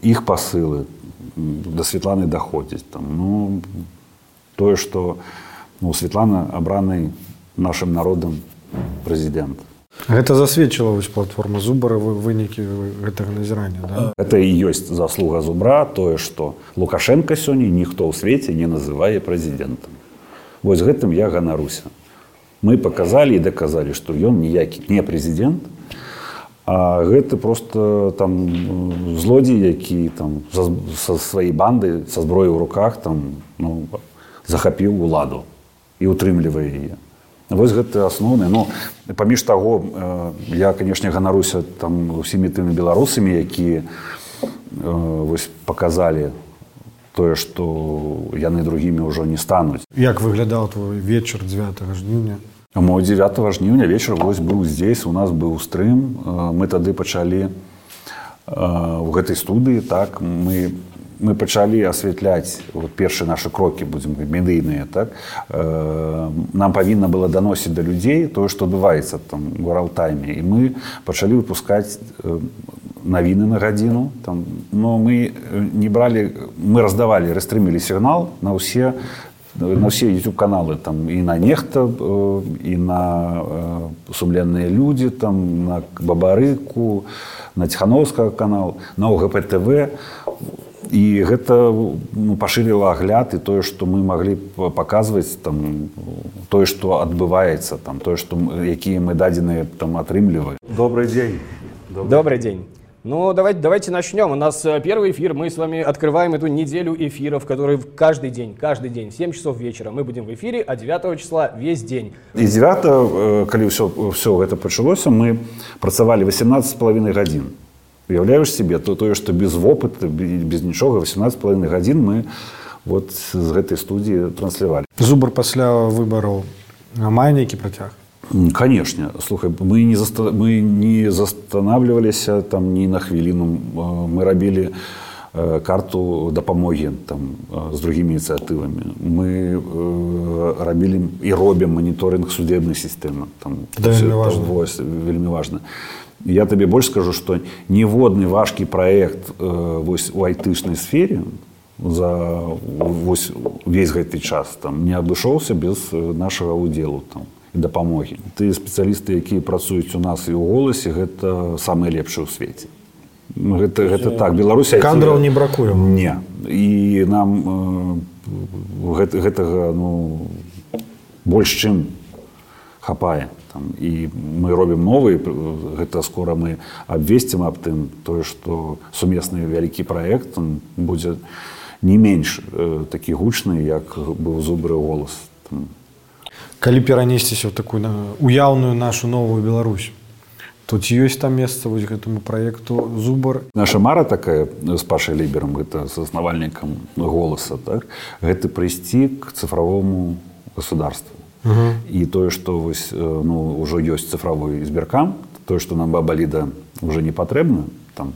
іх посылы до Светланы доходзяць там ну тое что ну Светлана абранай нашим народам прэзідэнт гэта засведчыла вось платформа зубара вынікі гэтага назірання да? это і ёсць заслуга зубра тое что лукашенко сёння ніхто ў свеце не называе прэзідэнтам вось гэтым я ганаруся мы показалі і даказалі што ён ніякі не прэзідэнт а гэта просто там злодзей які там са сваёй банды са зброі ў руках там ну, захапіў уладу і утрымлівае яе вось гэта асноўны. Ну паміж таго я канешне ганаруся там усімі тымі беларусамі якія вось показалі тое што яны другімі ўжо не стануць. Як выглядаў твой вечар 9 жніўня Мо 9 жніўня вечар вось быў здесь у нас быў стрым мы тады пачалі в гэтай студыі так мы мы пачалі асвятляць вот, першыя нашы крокі будзем медыйныя так. Нам павінна было даносіць да людзей тое што адбываецца там у ралтайме і мы пачалі выпускаць навіны на гадзіну там. Но мы не бралі мы раздавалі расстрымілі сігнал на ўсе на все youtube каналы там і на нехта і на сумленныя людзі там на бабарыку на ціхановскага канал на гптв і гэта ну, пашырыла агляд і тое што мы маглі паказваць там тое што адбываецца там тое што якія мы дадзеныя там атрымліваем добрый дзень добрый, добрый дзень ну давайте давайте начнем. У нас э, первый эфир. Мы с вами открываем эту неделю эфиров которые каждый день каждый день. 7 часов вечера мы будем в эфире а 9 числа весь день. І 9 калі все все гэта пачалося мы працавалі 18 с половиной гадзін уяўляеш себе то тое што без вопыта без нічога 18 половиной гадзін мы вот з гэтай студіі транслявалі зубр пасля выбараў мае нейкі працяг конечно. Слухай мы не заста... мы не застанавливаліся там ні на хвіліну мы рабілі карту дапамогі там з другімі ініцыятывамі мы э, рабілі і робім моніторинг судебнай сістэмы там да, важно. Вось, вельмі важна я табе больш скажу што ніводны важкі праект э, вось у айтычнай сфере за вось, увесь гэты час там не адышоўся без нашага удзелу там дапамогі тыя спецыялісты якія працуюць у нас і ў голасе гэта самыя лепшыя ў свеце. Гэта, гэта так беларусь кадраў не бракуе. Не. І нам э, гэта, гэтага ну больш чым хапае. Там, і мы робім новы гэта скора мы абвесцім аб тым тое што сумесны вялікі праект будзе не менш э, такі гучны як быў зубры голас там. калі перанесціся ў такую уяўную нашу новую Беларусь тут ёсць там месца вось гэтаму праекту зубар наша мара такая з пашай ліберам гэта з заснавальнікам голаса так гэты прыйсці к цифровому государству Угу. І тое, што вось, ну, ўжо ёсць цифровой збіркам, тое, што нам бабаліда уже не патрэбна, там,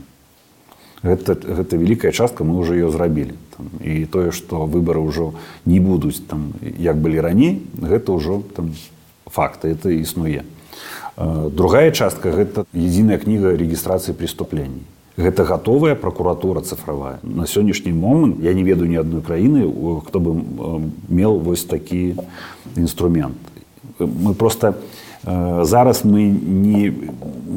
гэта, гэта вялікая частка мы ўжо ее зрабілі. Там, і тое, што выбары ўжо не будуць там, як былі раней, гэта ўжо там, факты, это існуе. Другая частка гэта единая кніга рэгістрацыі преступлений гэта гатовая прокуратура цифровая на сённяшні момант я не ведаю ні адной краіны хто бы меў вось такі інструмент мы просто зараз мы не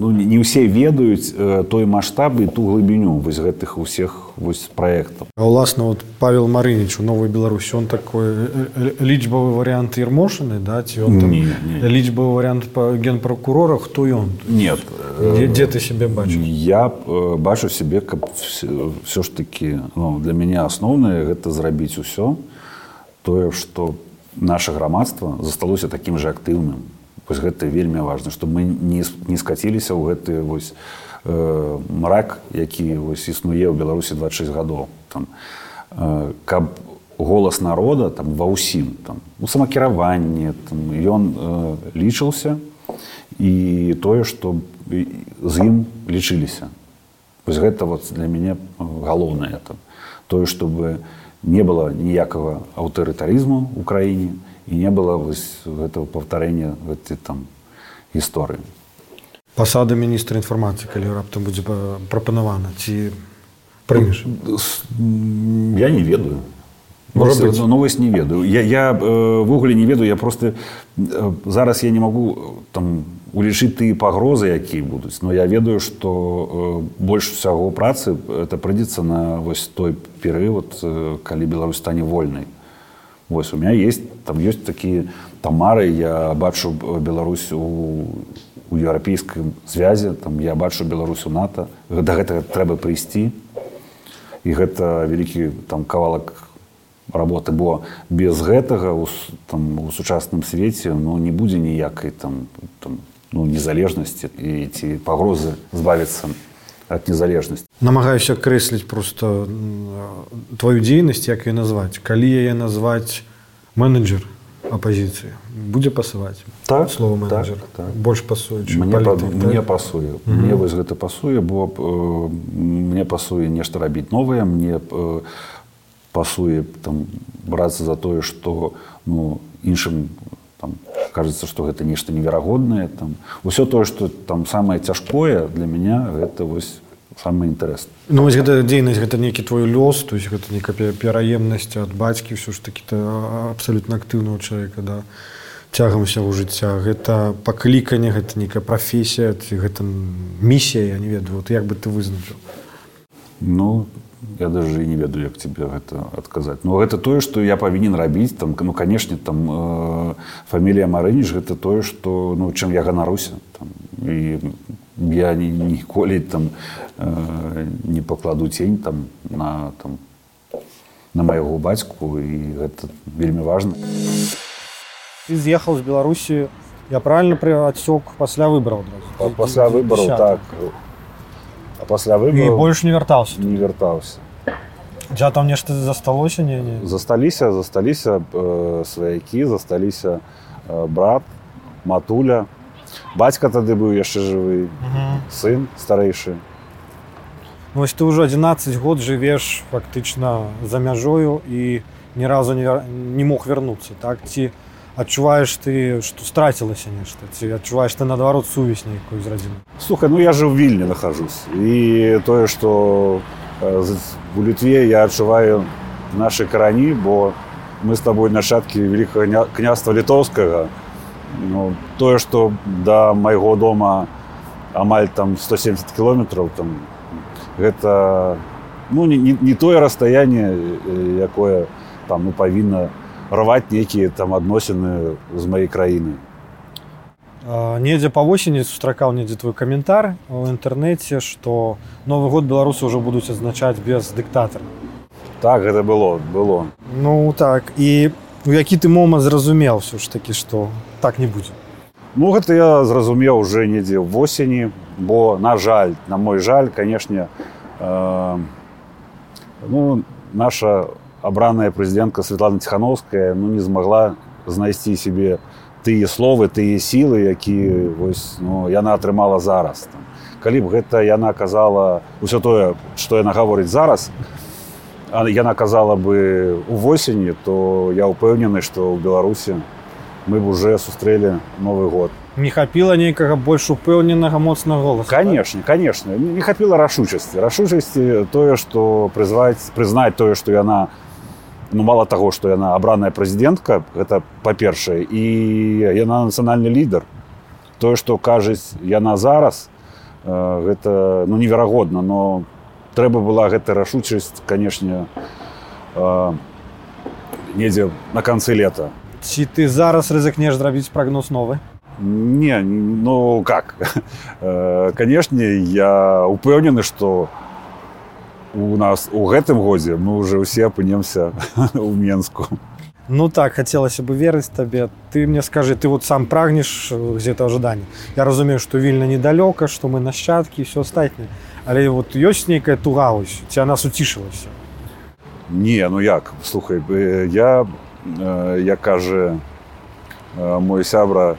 ну, не ўсе ведаюць той маштаб і ту глыбіню вось гэтых усіх вось проектаў уласна вот павел марыніч у новой беларусі он такой лічбавы вариант ермошаны да ці он лічбавы вариант по генпрокурора хто ён? Нет дзе, дзе ты себе бачу я бачу себе каб все, ж таки ну, для мяне асноўнае гэта зрабіць усё тое что наше грамадства засталося таким же актыўным вось гэта вельмі важна чтобы мы не, не скаціліся ў гэты вось э, мрак які вось існуе ў беларусі 26 гадоў. Там э, каб голас народа там ва ўсім там у самакіраванні ён э, лічыўся і тое што з ім лічыліся. Вось гэта вот для мяне галоўнае там тое чтобы не было ніякага аўтарытарызму ў краіне і не было вось гэтага паўтарэння гэтай там гісторыі пасада міністра інфармацыі калі раптам будзе прапанавана ці прымеш я не ведаю. Новость не ведаю. Я я ввогуле не ведаю я просто зараз я не могу там улічыць тыя пагрозы якія будуць но я ведаю что больш усяго працы это прыйдзецца на вось той перыяд калі беларусь стане вольнай Вось у меня есть там ёсць такія тамары я бачу Беларусь у, у еўрапейскай звязе там я бачу Беларусь у нато. Да гэтага трэба прыйсці. І гэта вялікі там кавалак работы бо без гэтага у, там у сучасным свеце ну не будзе ніякай там, там ну, незалежнасці і ці пагрозы збавіцца ад незалежнасці намагаюся крэсліць просто твою дзейнасць як і назваць калі яе назваць менеджер апозіцыі будзе пасаваць так слово менеджер. так, так. больш пасуе мне, палітык, па, мне пасуе -hmm. мне вось гэта пасуе бо э, мне пасуе нешта рабіць новае мне э, пасуе там брацца за тое што ну іншым там кажется что гэта нешта неверагоднае там. Усё тое что там самае цяжкое для меня гэта вось самае інтарэсна ну вось гэта дзейнасць гэта нейкі твой лёс то есть гэта некая пераемнасць ад бацькі ўсё ж такі абсалютна актыўного чалавека да цягам усяго жыцця гэта пакліканне гэта нейкая прафесія ці гэта місія я не ведаю. Вот як бы ты вызначыў ну я даже не ведаю як тебе гэта адказаць но гэта тое што я павінен рабіць там ну канешне там э, фамілія марыніш гэта тое што ну чым я ганаруся там, і я ні, ніколі там э, не пакладу цень там на там на майго бацьку і гэта вельмі важна ты з'ехаў з беларусі я правильно пры адсёк пасля выбраў пасля выбараў так а пасля і выбараў больш не вяртаўся не вяртаўся Дзя там нешта засталося не, не. засталіся засталіся э, сваякі засталіся э, брат матуля. Бацька тады быў яшчэ жывы сын старэйшы Ну, Вось ты ўжо 11 год жывеш фактычна за мяжою і ні разу не, вяр- не мог вярнуцца так? Ці адчуваеш ты што страцілася нешта ці адчуваеш ты наадварот сувязь нейкую з радзімай слухай ну я же в вільні нахожусь. І тое што э, у літве я адчуваю нашы карані бо мы з табой нашаткі великага ня- княства літоўскага ну, тое што да майго дома амаль там 170 кіલોметраў там гэта ну не, не, не тое расстаянне э, якое там ну павінна рваць нейкія там адносіны з маёй краіны недзе па восені сустракаў недзе твой каментар у інтэрнэце што новы год беларусы ўжо будуць адзначаць без дыктатара так гэта было было. Ну так і у які ты момант зразумеў все ж такі што так не будзе Ну гэта я зразумеў уже недзе восені бо на жаль на мой жаль канешне э, ну наша абраная прэзідэнтка Светлана ціхановская ну не змагла знайсці сябе тыя словы тыя сілы якія вось ну, яна атрымала зараз там. калі б гэта яна казала ўсё тое што яна гаворыць зараз а яна казала бы увосені то я ўпэўнены што ў беларусі мы б уже сустрэлі новы год. Не хапіла нейкага больш упэўненага моцнага голаса конечно конечно не хапіла рашучасці. Рашучасці тое што прызваць прызнаць тое што яна ну мало таго што яна абраная прэзідэнтка гэта па-першае і яна нацыянальны лідар тое што кажуць яна зараз э, гэта ну неверагодна но трэба была гэта рашучасць канешне э, недзе на канцы лета. Ці ты зараз рызыкнеш зрабіць прагноз новы Не, ну как? Э, Канешне, я упэўнены, што у нас у гэтым годзе мы уже ўсе апынемся ў Менску. Ну так хацелася бы верыць табе. Ты мне скажы ты вот сам прагнеш где-то ожидание я разумею что вільна недалёка что мы нашчадкі все астатняе але вот ёсць нейкая туга ось ці она суцішылася Не, ну як, слухай, э, я, э, як кажа э, мой сябра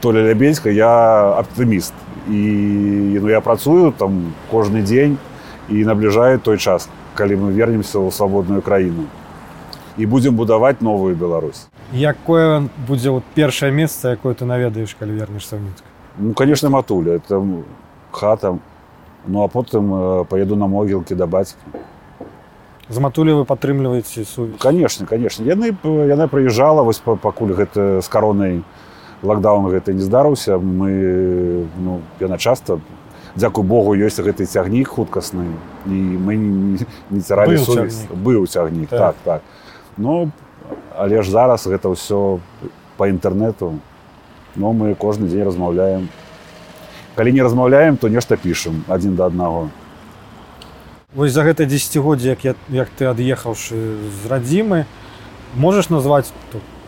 Толя Лябельска, я аптыміст. І ну, я працую там кожны дзень і набліжаю той час, калі мы вернемся ў свабодную краіну. І будзем будаваць новую Беларусь. якое будзе вот першае месца якое ты наведаеш калі вернешься ў мінск Ну, конечно, матуля, это м, хата. Ну, а потым э, поеду на могілкі да бацькі. з матулі вы падтрымліваеце сувязь Конечно, конечно. Яны, яна прыязджала, вось па- пакуль гэта з каронай лакдаун гэта не здарыўся. Мы, ну, яна часта, дзякуй Богу, ёсць гэты цягнік хуткасны. І мы не, Быў сувязь. цягнік. Быў цягнік, Так. так, так. Ну, але ж зараз гэта ўсё па інтэрнэту. Ну, мы кожны дзень размаўляем. Калі не размаўляем, то нешта пішам адзін да аднаго. Вось за гэта дзегоддзе як, я, як ты ад'ехаўшы з радзімы можаш назваць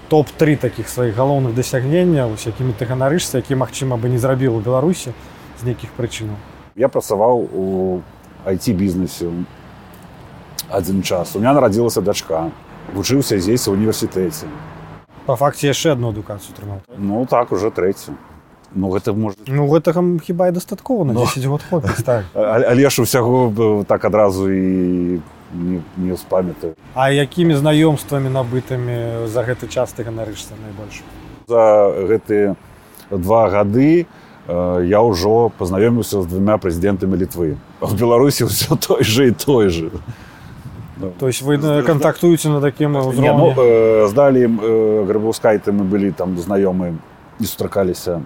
топ-3 такіх сваіх галоўных дасягненняў з якімі ты ганарышся які магчыма бы не зрабіў у беларусі з нейкіх прычынаў Я працаваў у IT-бізнесе адзін час. У меня нарадзілася дачка. Вучыўся здесь у універсітэце. па факце яшчэ одну адукацыю трымаў Ну так уже трэцю. Ну гэта можна. ну гэтага хіба і дастаткова на Ну. 10 год хопіць так Але ж усяго б так адразу і не, не спамятаю. А якімі знаёмствамі набытымі за гэты час ты ганарышся найбольш За гэтыя два гады э, я ўжо пазнаёміўся з двумя прэзідэнтамі літвы. В Беларусі ўсё той же і той же. то есть вы э, кантактуеце на такім ну, узроўні э, з далі э, грабаўскайты мы былі там знаёмы і сустракаліся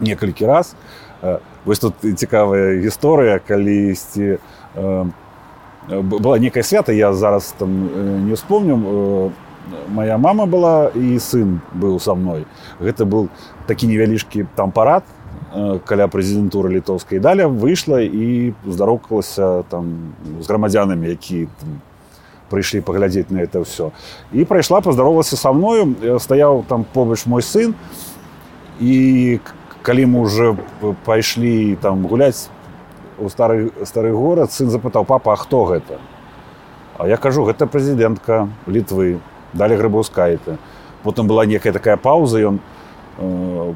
некалькі раз. Э, вось тут цікавая гісторыя калісьці э, была некая свята я зараз там э, не вспомню Э, моя мама была і сын быў со мной. Гэта был такі невялічкі там парад э, каля прэзідэнтуры літоўскай даля выйшла і здарокалася там з грамадзянамі які там, прыйшлі паглядзець на это ўсё і прайшла паздаровалася са мною. Э, стаяў там побач мой сын. І калі мы уже пайшлі там гуляць у стары стары горад сын запытаў папа а хто гэта? А я кажу гэта прэзідэнтка літвы далі грыбаўскайта потым была некая такая пауза ён э,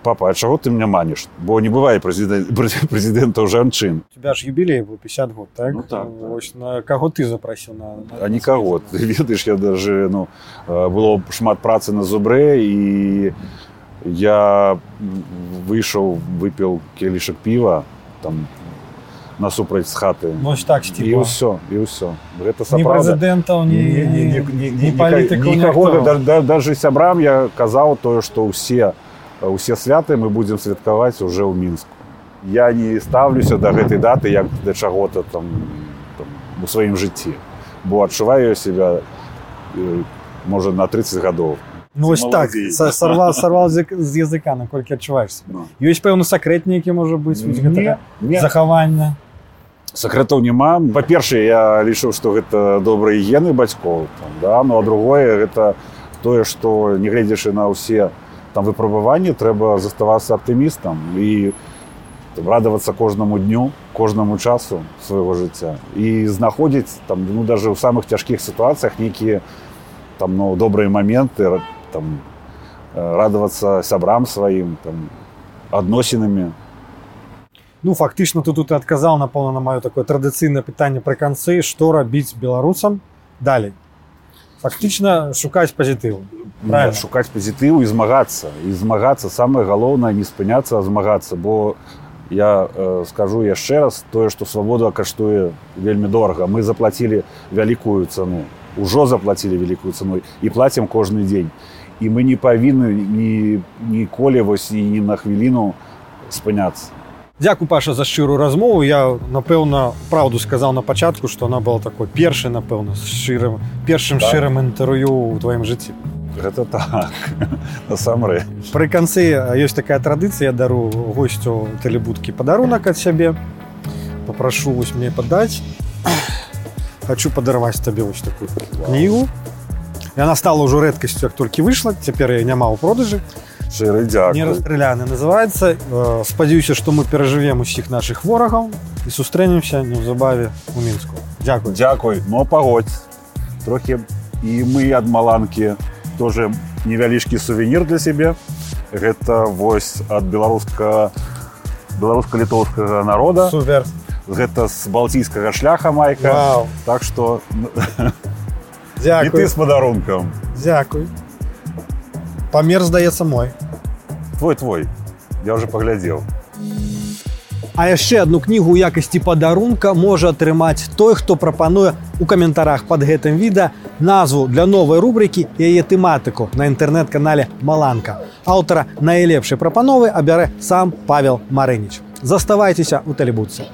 папа а чаго ты меня маніш бо не бывае прэзідэн- прэзі- прэзідэнтаў жанчын У тебя ж юбилей был 50 год, так? Ну, так, так. Ось, на кого ты запросил? На, на- а нікаго ты ведаеш я даже ну э, было шмат працы на зубрэ і я выйшаў выпіў келішак піва там насупраць з хаты. Ну, ось так, і ўсё і ўсё гэта да- даже сябрам я казаў тое што ўсе усе святы мы будзем святкаваць уже ў мінску я не ставлюся да гэтай даты як да чаго-то там, там у сваім жыцці бо адчуваю себя э, можа на 30 гадоў Ну, ось так, Молодец. са- сорвал, сорвал з язык- з языка, наколькі адчуваеш себе. Ну. Ёсць пэўны сакрэт нейкі можа быць захавання сакрэтаў няма па-першае я лічу што гэта добрыя гены бацькоў там, да? ну а другое гэта тое што нягледзячы на ўсе там выпрабаванні трэба заставацца аптымістам і там, радавацца кожнаму дню кожнаму часу свайго жыцця і знаходзіць там ну даже ў самых цяжкіх сітуацыях нейкія там ну добрыя моменты ра- там э, радавацца сябрам сваім там адносінамі Ну фактычна ты тут і адказаў напэўна на маё такое традыцыйнае пытанне пры канцы што рабіць беларусам далей фактычна шукаць пазітыву. Правильно. Правильно. шукаць пазітыў і змагацца. І змагацца самае галоўнае не спыняцца а змагацца. Бо я э, скажу яшчэ раз тое што свабода каштуе вельмі дорага. Мы заплацілі вялікую цану. Ужо заплацілі вялікую цану і плацім кожны дзень. І мы не павінны ні ніколі вось і ні на хвіліну спыняцца Дзякую паша за шчырую размову. Я напэўна праўду сказаў на пачатку што она была такой першай напэўна з шчырым першым Так. шчырым інтэрв'ю ў тваім жыцці. Гэта так насамрэч. Пры канцы ёсць такая традыцыя дару госцю тэлебудкі падарунак ад сябе. Попрашу вось мне падаць. Хочу падарваць табе вось такую кнігу. Яна стала ўжо рэдкасцю як толькі выйшла. Цяпер я няма ў продажы шчыры не дзякую расстраляны называется. Э, спадзяюся што мы перажывем усіх наших ворагаў і сустрэнемся неўзабаве у мінску. Дякую. Дзякуй но пагодь трохі і мы ад маланкі. Тоже невялічкі сувенір для сябе. Гэта вось ад беларуска беларуска-літоўскага народа. Супер. Гэта з балтійскага шляха майка. Вау. так что і ты з падарункам Дякуй памер здаецца мой твой твой я уже паглядзеў А яшчэ одну кнігу ў якасці падарунка можа атрымаць той, хто прапануе у каментарах под гэтым відэа назву для новай рубрыкі і яе тэматыку на інтэрнэт-канале Маланка. Аўтара найлепшай прапановы абярэ сам Павел Марыніч. Заставайцеся ў тэлебудцы.